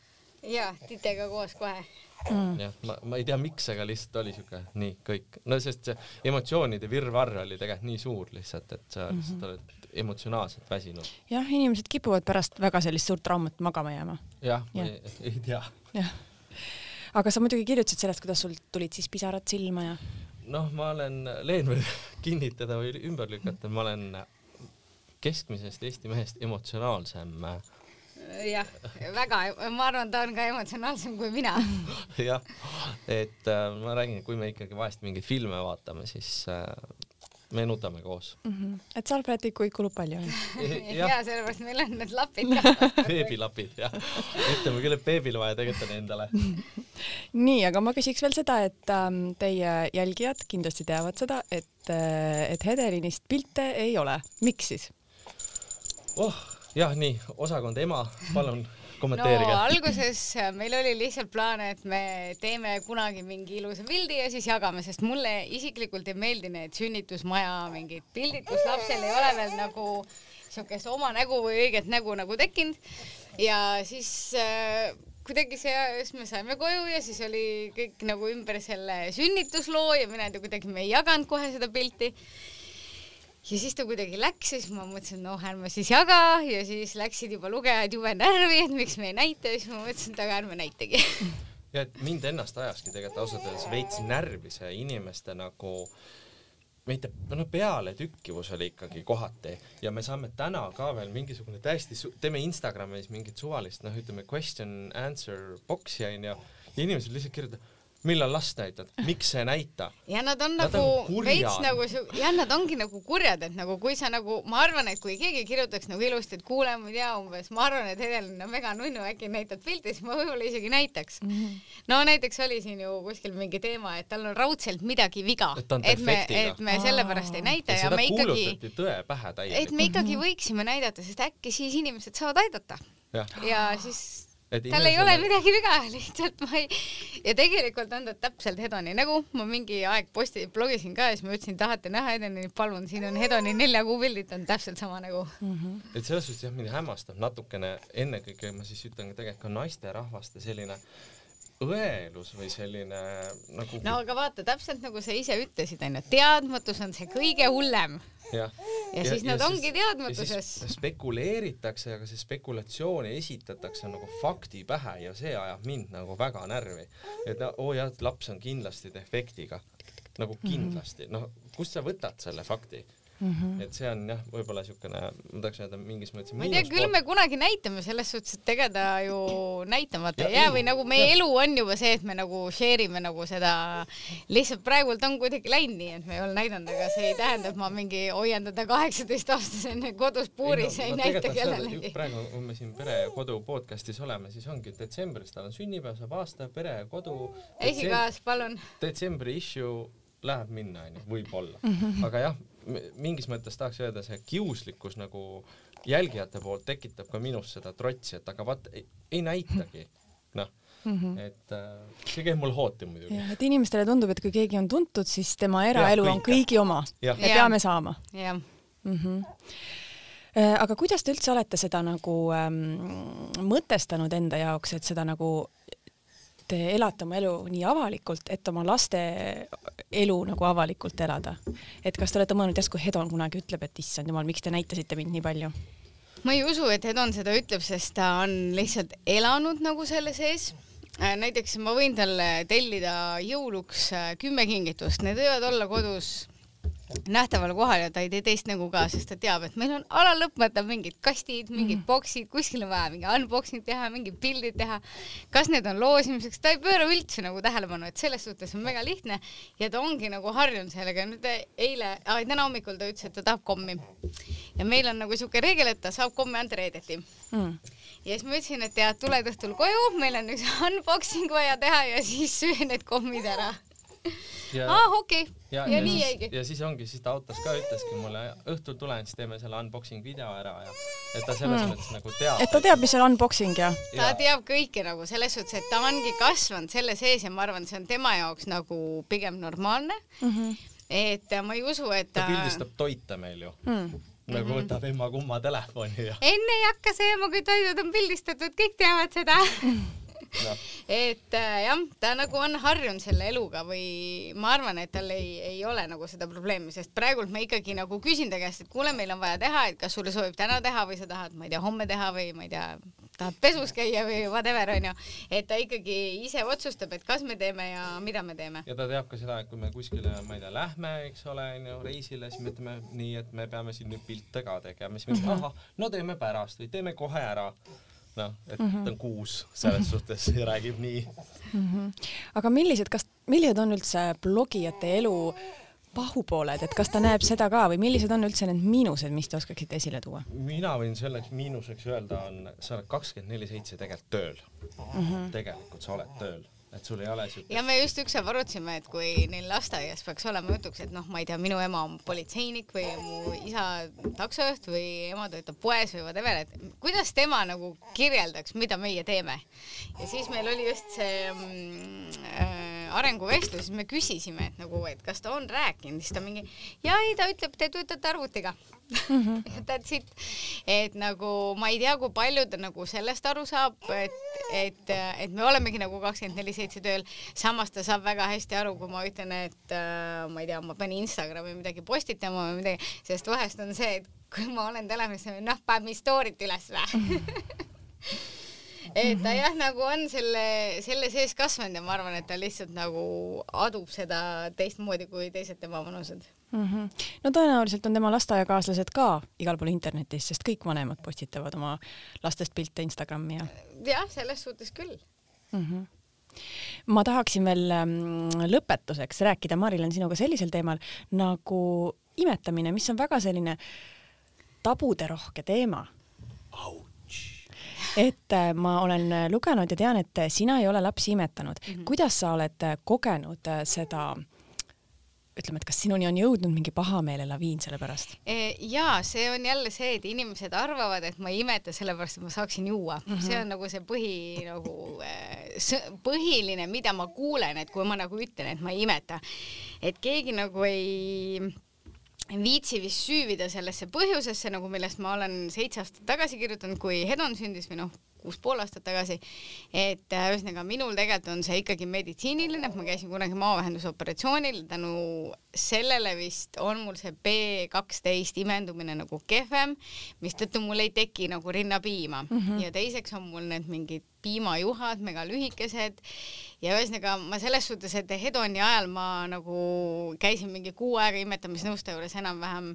ja Titega koos kohe Mm. jah, ma, ma ei tea, miks, aga lihtsalt oli siuke nii kõik, no sest see emotsioonide virvarr oli tegelikult nii suur lihtsalt, et sa lihtsalt oled emotsionaalselt väsinud. jah, inimesed kipuvad pärast väga sellist suurt traumat magama jääma. jah, ma Jah. ei, ei tea. jah. Aga sa muidugi kirjutasid sellest, kuidas sul tulid siis pisarad silma ja noh, ma olen, Leen võib <laughs> kinnitada või ümber lükata, ma olen keskmisest Eesti mehest emotsionaalsem jah, väga, ma arvan, ta on ka emotsionaalsem kui mina. <laughs> jah, et äh, ma räägin, kui me ikkagi vahest mingeid filme vaatame, siis äh, me nutame koos. mm. -hmm. et salvrätikuid kulub palju onju. <laughs> ja sellepärast meil on need lapid ka. <laughs> beebilapid jah, ütleme küll, et beebil vaja tegelikult on endale. <laughs> nii, aga ma küsiks veel seda, et ähm, teie jälgijad kindlasti teavad seda, et äh, et Hedelinist pilte ei ole. miks siis? oh, jah, nii, osakond ema, palun kommenteerige no, alguses meil oli lihtsalt plaan, et me teeme kunagi mingi ilusa pildi ja siis jagame, sest mulle isiklikult ei meeldi need sünnitusmaja mingid pildid, kus lapsel ei ole veel nagu siukest oma nägu või õiget nägu nagu tekkinud. ja siis äh, kuidagi see, siis me saime koju ja siis oli kõik nagu ümber selle sünnitusloo ja mina ei tea, kuidagi me ei jaganud kohe seda pilti ja siis ta kuidagi läks ja siis ma mõtlesin, noh, ärme siis jaga. Ja siis läksid juba lugejad jube närvi, et miks me ei näita. Ja siis ma mõtlesin, et aga ärme näitagi. <laughs> ja et mind ennast ajaski tegelikult ausalt öeldes veits närvi see inimeste nagu mitte, no pealetükkivus oli ikkagi kohati. Ja me saame täna ka veel mingisugune täiesti, teeme Instagramis mingit suvalist, noh, ütleme question answer box'i onju ja inimesed lihtsalt kirjutavad millal last näitad, miks sa ei näita? ja nad on Nad nagu veits nagu su- ja nad ongi nagu kurjad, et nagu kui sa nagu, ma arvan, et kui keegi kirjutaks nagu ilusti, et kuule, ma ei tea umbes, ma arvan, et Helelin on väga nunnu, äkki näitad pilti, siis ma võib-olla isegi näitaks mm. -hmm. no näiteks oli siin ju kuskil mingi teema, et tal on raudselt midagi viga, Et me, et me sellepärast ei näita ja ja, me ikkagi, kuulutati tõe pähe et me ikkagi võiksime näidata, sest äkki siis inimesed saavad aidata jah, ja siis tal ei ole inimesele- midagi viga, <laughs> lihtsalt ma ei ja tegelikult on ta täpselt Hedoni. Nägu, ma mingi aeg posti-, blogisin ka ja siis ma ütlesin, tahate näha Hedoni, palun, siin on Hedoni nelja kuu pildid, on täpselt sama nägu. et selles suhtes jah, mind hämmastab natukene, ennekõike ma siis ütlen ka tegelikult ka naisterahvaste selline õelus või selline nagu no aga vaata, täpselt nagu sa ise ütlesid, onju, teadmatus on see kõige hullem. jah. ja siis nad ongi teadmatuses. spekuleeritakse, aga see spekulatsioon esitatakse nagu fakti pähe ja see ajab mind nagu väga närvi. et no oo jah, et laps on kindlasti defektiga. nagu kindlasti, noh, kust sa võtad selle fakti? Mm -hmm. et see on jah, võib-olla siukene, ma tahaks öelda mingis mõttes ma ei tea, küll me kunagi näitame selles suhtes, et ega ta ju näitamata Ja ei jää ei, või nagu meie jah. elu on juba see, et me nagu share ime nagu seda, lihtsalt praegult on kuidagi läinud nii, et me ei ole näidanud, aga see ei tähenda, et ma mingi hoian teda kaheksateistaastasena kodus puuris ja ei, no, näita tegelikult on seda, kellelegi. praegu, kui me siin Pere ja Kodu podcastis oleme, siis ongi detsembris tal on sünnipäev, saab aasta Pere ja Kodu. esikaas, palun. detsembri issue läheb minna, onju, võib-olla. Mhm. aga jah, mingis mõttes tahaks öelda, see kiuslikkus nagu jälgijate poolt tekitab ka minus seda trotsi, et aga vaata, ei näitagi. noh, et äh, see käib mul hooti muidugi. et inimestele tundub, et kui keegi on tuntud, siis tema eraelu Jah, on kõigi oma ja Jah. peame saama jah. mm. -hmm. aga kuidas te üldse olete seda nagu ähm, mõtestanud enda jaoks, et seda nagu te elate oma elu nii avalikult, et oma laste elu nagu avalikult elada. et kas te olete mõelnud, järsku Hedon kunagi ütleb, et issand jumal, miks te näitasite mind nii palju? ma ei usu, et Hedon seda ütleb, sest ta on lihtsalt elanud nagu selle sees Äh, näiteks ma võin talle tellida jõuluks äh, kümme kingitust, need võivad olla kodus nähtaval kohal ja ta ei tee teist nägu ka, sest ta teab, et meil on alal lõpmata mingid kastid, mingid mm. boksid, kuskil on vaja mingi unboxing teha, mingid pildid teha. kas need on loosimiseks, ta ei pööra üldse nagu tähelepanu, et selles suhtes on väga lihtne ja ta ongi nagu harjunud sellega. nüüd eile, täna hommikul ta ütles, et ta tahab kommi ja meil on nagu siuke reegel, et ta saab kommi anda reedeti mm ja siis ma ütlesin, et tead, tuled õhtul koju, meil on üks <laughs> unboxing vaja teha ja siis söö need kommid ära. Aa ah,, okei okay. ja, ja, ja nii jäigi. ja siis ongi, siis ta autos ka ütleski mulle, õhtul tulen, siis teeme selle unboxing video ära ja et ta selles mm. mõttes nagu teab. et ta teab, mis on unboxing ja? ta teab kõike nagu selles suhtes, et ta ongi kasvanud selle sees ja ma arvan, see on tema jaoks nagu pigem normaalne mm. -hmm. et ma ei usu, et ta. ta pildistab toite meil ju mm nagu mhm. võtab emma kumma telefoni ja. enne ei hakka sööma, kui toidud on pildistatud, kõik teavad seda. <laughs> et äh, jah, ta nagu on harjunud selle eluga või ma arvan, et tal ei, ei ole nagu seda probleemi, sest praegult ma ikkagi nagu küsin ta käest, et kuule, meil on vaja teha, et kas sulle sobib täna teha või sa tahad, ma ei tea, homme teha või ma ei tea, tahad pesus käia või whatever onju, et ta ikkagi ise otsustab, et kas me teeme ja mida me teeme. ja ta teab ka seda, et kui me kuskile, ma ei tea, lähme, eks ole, onju, reisile, siis me ütleme nii, et me peame siin nüüd pilte ka tegema, siis me ütleme ahah, no teeme pärast või teeme kohe ära. Noh, et mm -hmm. ta on kuus selles -hmm. suhtes ja räägib nii mm. -hmm. aga millised, kas, millised on üldse blogijate elu pahupooled, et kas ta näeb seda ka või millised on üldse need miinused, mis te oskaksite esile tuua? mina võin selleks miinuseks öelda, on, sa oled kakskümmend neli seitse tegelikult tööl mm. -hmm. tegelikult sa oled tööl et sul ei ole siukest. ja me just ükskord arutasime, et kui neil lasteaias peaks olema jutuks, et noh, ma ei tea, minu ema on politseinik või mu isa taksojuht või ema töötab poes või whatever, et kuidas tema nagu kirjeldaks, mida meie teeme. ja siis meil oli just see mm, äh, arenguvestluses me küsisime, et nagu, et kas ta on rääkinud, siis ta mingi ja ei, ta ütleb, te töötate arvutiga. <laughs> -hmm. That's it. et nagu ma ei tea, kui palju ta nagu sellest aru saab, et, et, et me olemegi nagu kakskümmend neli seitse tööl. samas ta saab väga hästi aru, kui ma ütlen, et äh, ma ei tea, ma pean Instagrami midagi postitama või midagi, sest vahest on see, et kui ma olen telefonis, noh, paneme story't üles või <laughs> et ta jah, nagu on selle, selle sees kasvanud ja ma arvan, et ta lihtsalt nagu adub seda teistmoodi kui teised tema vanused mm. -hmm. no tõenäoliselt on tema lasteaiakaaslased ka igal pool internetis, sest kõik vanemad postitavad oma lastest pilte Instagrami ja. jah, selles suhtes küll mm. -hmm ma tahaksin veel ähm, lõpetuseks rääkida, Mari-Len, sinuga sellisel teemal nagu imetamine, mis on väga selline tabuderohke teema et äh, ma olen äh, lugenud ja tean, et äh, sina ei ole lapsi imetanud mm. -hmm. kuidas sa oled kogenud seda ütleme, et kas sinuni on jõudnud mingi pahameelelaviin selle pärast? E, ja see on jälle see, et inimesed arvavad, et ma ei imeta sellepärast, et ma saaksin juua mm. -hmm. see on nagu see põhi nagu põhiline, mida ma kuulen, et kui ma nagu ütlen, et ma ei imeta, et keegi nagu ei viitsi vist süüvida sellesse põhjusesse, nagu millest ma olen seitse aastat tagasi kirjutanud, kui Hedon sündis või noh, kuus pool aastat tagasi. et äh, ühesõnaga minul tegelikult on see ikkagi meditsiiniline, ma käisin kunagi maavähendusoperatsioonil, tänu sellele vist on mul see B kaksteist imendumine nagu kehvem, mistõttu mul ei teki nagu rinnapiima mm -hmm. ja teiseks on mul need mingid piimajuhad, mega lühikesed ja ühesõnaga ma selles suhtes, et Hedoni ajal ma nagu käisin mingi kuu aega imetamisnõustaja juures enam-vähem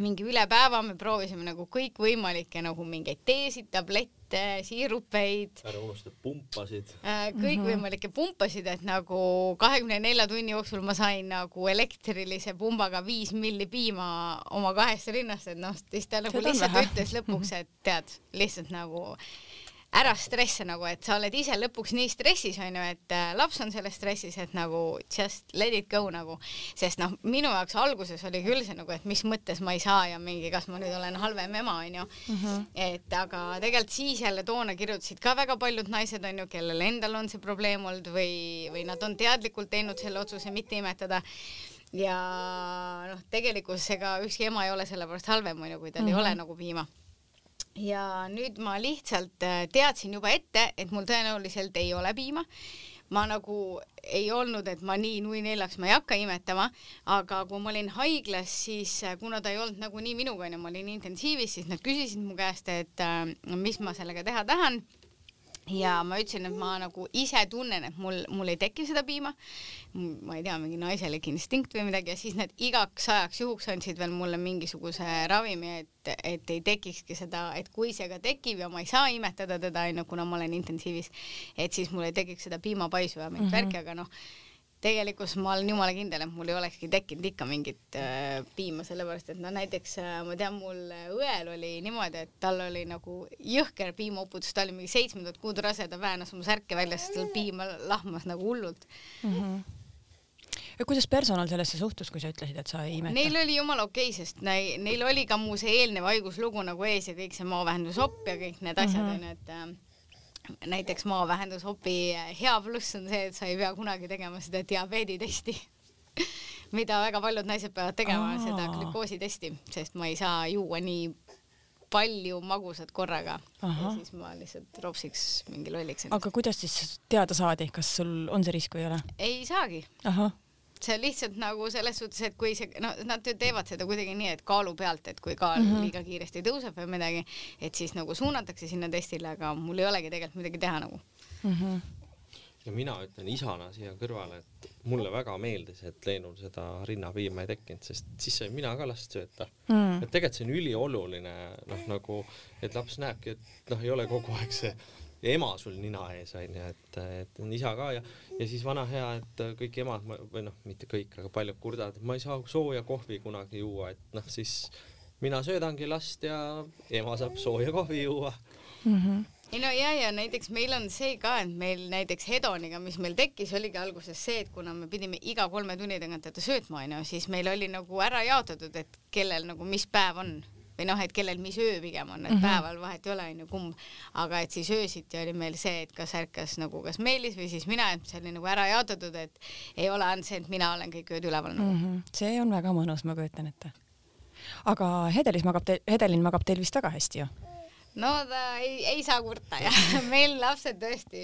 mingi üle päeva me proovisime nagu kõikvõimalikke nagu mingeid teesid, tablette, siirupeid. ära unusta pumpasid äh,. kõikvõimalikke -hmm. pumpasid, et nagu kahekümne nelja tunni jooksul ma sain nagu elektrilise pumbaga viis milli piima oma kahest rinnast, et noh, siis ta nagu lihtsalt ütles lõpuks, et tead, lihtsalt nagu ära stressa nagu, et sa oled ise lõpuks nii stressis onju, et äh, laps on selles stressis, et nagu just let it go nagu, sest noh, minu jaoks alguses oli küll see nagu, et mis mõttes ma ei saa ja mingi, kas ma nüüd olen halvem ema onju mm. -hmm. et aga tegelikult siis jälle toona kirjutasid ka väga paljud naised onju, kellel endal on see probleem olnud või, või nad on teadlikult teinud selle otsuse mitte imetada ja noh, tegelikkuses ega ükski ema ei ole selle pärast halvem onju, kui tal mm -hmm. ei ole mhm. nagu piima ja nüüd ma lihtsalt äh, teadsin juba ette, et mul tõenäoliselt ei ole piima. ma nagu ei olnud, et ma nii nui neljaks ma ei hakka imetama, aga kui ma olin haiglas, siis äh, kuna ta ei olnud nagunii minuga onju, ma olin intensiivis, siis nad küsisid mu käest, et äh, mis ma sellega teha tahan ja ma ütlesin, et ma nagu ise tunnen, et mul, mul ei teki seda piima. ma ei tea, mingi naiselik instinkt või midagi ja siis nad igaks ajaks juhuks andsid veel mulle mingisuguse ravimi, et, et ei tekikski seda, et kui see ka tekib ja ma ei saa imetada teda onju, kuna ma olen intensiivis, et siis mul ei tekiks seda piimapaisu ja mingit mm -hmm. värki, aga noh tegelikkus ma olen jumala kindel, et mul ei olekski tekkinud ikka mingit äh, piima, sellepärast et no näiteks äh, ma tean, mul õel oli niimoodi, et tal oli nagu jõhker piimauputus, ta oli mingi seitsmendat kuud rase, ta väänas oma särke välja, sest tal piima lahmas nagu hullult mm. -hmm ja kuidas personal sellesse suhtus, kui sa ütlesid, et sa ei imeta? Neil oli jumala okei okay,, sest neil, neil oli ka mu see eelnev haiguslugu nagu ees ja kõik see maavähendusopp ja kõik need asjad onju mm -hmm., et äh, näiteks maavähendushopi hea pluss on see, et sa ei pea kunagi tegema seda diabeeditesti <laughs> mida väga paljud naised peavad tegema, seda glükoositesti, sest ma ei saa juua nii palju magusat korraga. ja siis ma lihtsalt ropsiks mingi lolliks. aga kuidas siis teada saadi, kas sul on see risk või ei ole? ei saagi see on lihtsalt nagu selles suhtes, et kui see, no nad teevad seda kuidagi nii, et kaalu pealt, et kui kaal mm -hmm. liiga kiiresti tõuseb või midagi, et siis nagu suunatakse sinna testile, aga mul ei olegi tegelikult midagi teha nagu mm. -hmm ja mina ütlen isana siia kõrvale, et mulle väga meeldis, et Leenul seda rinnapiima ei tekkinud, sest siis sain mina ka last sööta mm.. et tegelikult see on ülioluline, noh nagu, et laps näebki, et noh, ei ole kogu aeg see ema sul nina ees onju, et, et on isa ka ja, ja siis vana hea, et kõik emad või noh, mitte kõik, aga paljud kurdavad, et ma ei saa sooja kohvi kunagi juua, et noh, siis mina söödangi last ja ema saab sooja kohvi juua mm. -hmm ei no ja, ja näiteks meil on see ka, et meil näiteks Hedoniga, mis meil tekkis, oligi alguses see, et kuna me pidime iga kolme tunni tagant teda söötma, onju, siis meil oli nagu ära jaotatud, et kellel nagu mis päev on või noh, et kellel mis öö pigem on, et mm -hmm. päeval vahet ei ole, onju, kumb, aga et siis öösiti oli meil see, et kas ärkas nagu kas Meelis või siis mina, et see oli nagu ära jaotatud, et ei ole ainult see, et mina olen kõik ööd üleval nagu mm. -hmm. see on väga mõnus, ma kujutan ette. aga Hedelis magab teil, Hedelin magab teil vist väga hästi ju? No ta ei, ei saa kurta jah <laughs> meil lapsed tõesti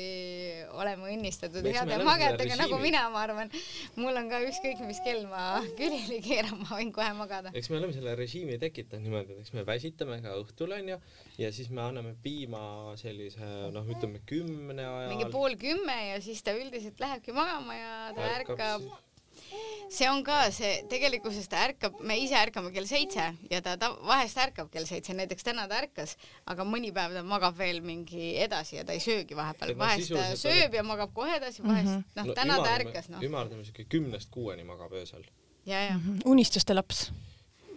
oleme õnnistatud heade magajatega nagu mina, ma arvan. mul on ka ükskõik mis kell ma <laughs> külili keeran, ma võin kohe magada. eks me oleme selle režiimi tekitanud niimoodi, et eks me väsitame ka õhtul onju ja siis me anname piima sellise noh, ütleme kümne ajal. mingi pool kümme ja siis ta üldiselt lähebki magama ja ta ärkab, ärkab see on ka see, tegelikkuses ta ärkab, me ise ärkame kell seitse ja ta, ta vahest ärkab kell seitse, näiteks täna ta ärkas, aga mõni päev ta magab veel mingi edasi ja ta ei söögi vahepeal, vahest ta sööb ja magab kohe edasi, vahest mm -hmm. noh, täna ta ärkas noh. ümardame siuke kümnest kuueni magab öösel. ja, ja mm. -hmm. unistuste laps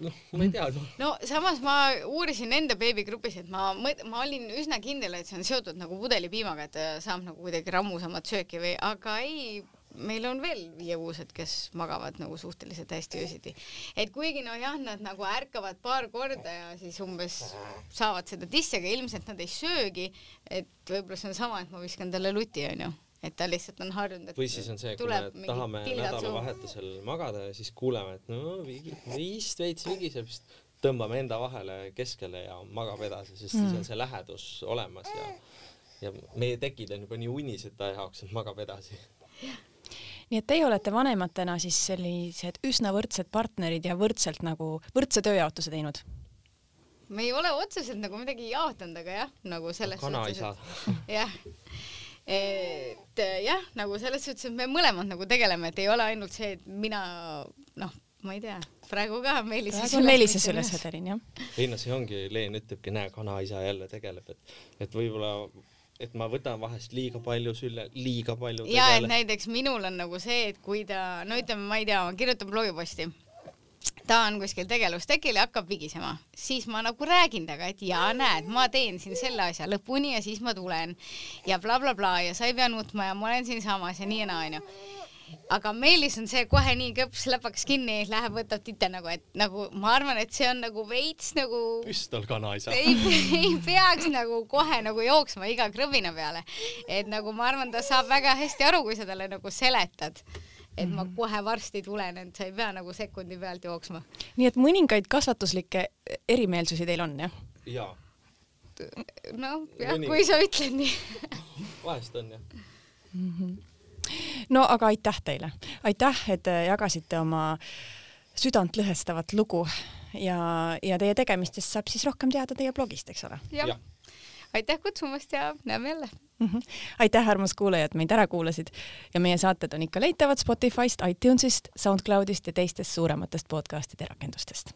noh, ma ei tea no.. no samas ma uurisin enda beebigrupis, et ma, ma olin üsna kindel, et see on seotud nagu pudelipiimaga, et saab nagu kuidagi rammusamat sööki või, aga ei meil on veel viiekuused, kes magavad nagu suhteliselt hästi öösiti. et kuigi noh, jah, nad nagu ärkavad paar korda ja siis umbes saavad seda tissi, aga ilmselt nad ei söögi, et võib-olla see on sama, et ma viskan talle luti, onju. Et ta lihtsalt on harjunud, et või siis on see, kui me tahame nädalavahetusel magada ja siis kuuleme, et no vigi, vist veits vigiseb, siis tõmbame enda vahele keskele ja magab edasi, sest mm. siis on see lähedus olemas ja ja meie tekid on juba nii unised ta jaoks, et magab edasi nii et teie olete vanematena siis sellised üsna võrdsed partnerid ja võrdselt nagu võrdse tööjaotuse teinud? me ei ole otseselt nagu midagi jaotanud, aga jah, nagu selles suhtes, et <laughs> jah, et jah, nagu selles suhtes, et me mõlemad nagu tegeleme, et ei ole ainult see, et mina noh, ma ei tea, praegu ka Meelis. praegu on Meelises üles Hederin jah. ei no see ongi, Leen ütlebki, näe, kanaisa jälle tegeleb, et, et võib-olla et ma võtan vahest liiga palju sülle, liiga palju ja et näiteks minul on nagu see, et kui ta, no ütleme, ma ei tea, ma kirjutan blogiposti, ta on kuskil tegevustekil ja hakkab vigisema, siis ma nagu räägin temaga, et jaa, näed, ma teen siin selle asja lõpuni ja siis ma tulen. Ja blablabla bla, bla, ja sa ei pea nutma ja ma olen siinsamas ja nii ja naa onju aga Meelis on see kohe nii kõps läpaks kinni, läheb, võtab tite nagu, et nagu ma arvan, et see on nagu veits nagu. püstol kanaisa. ei, ei peaks nagu kohe nagu jooksma iga krõbina peale, et nagu ma arvan, ta saab väga hästi aru, kui sa talle nagu seletad et ma mhm. kohe varsti tulen, et sa ei pea nagu sekundi pealt jooksma. nii et mõningaid kasvatuslikke erimeelsusi teil on jah? jaa. noh, jah, kui sa ütled nii vahest on jah mm. -hmm no aga aitäh teile, aitäh, et jagasite oma südantlõhestavat lugu ja, ja teie tegemistest saab siis rohkem teada teie blogist, eks ole? jah ja. aitäh kutsumast ja näeme jälle mm. -hmm. aitäh, armas kuulajad, meid ära kuulasid ja meie saated on ikka leitavad Spotify'st, iTunes'ist, SoundCloud'ist ja teistest suurematest podcast'ide rakendustest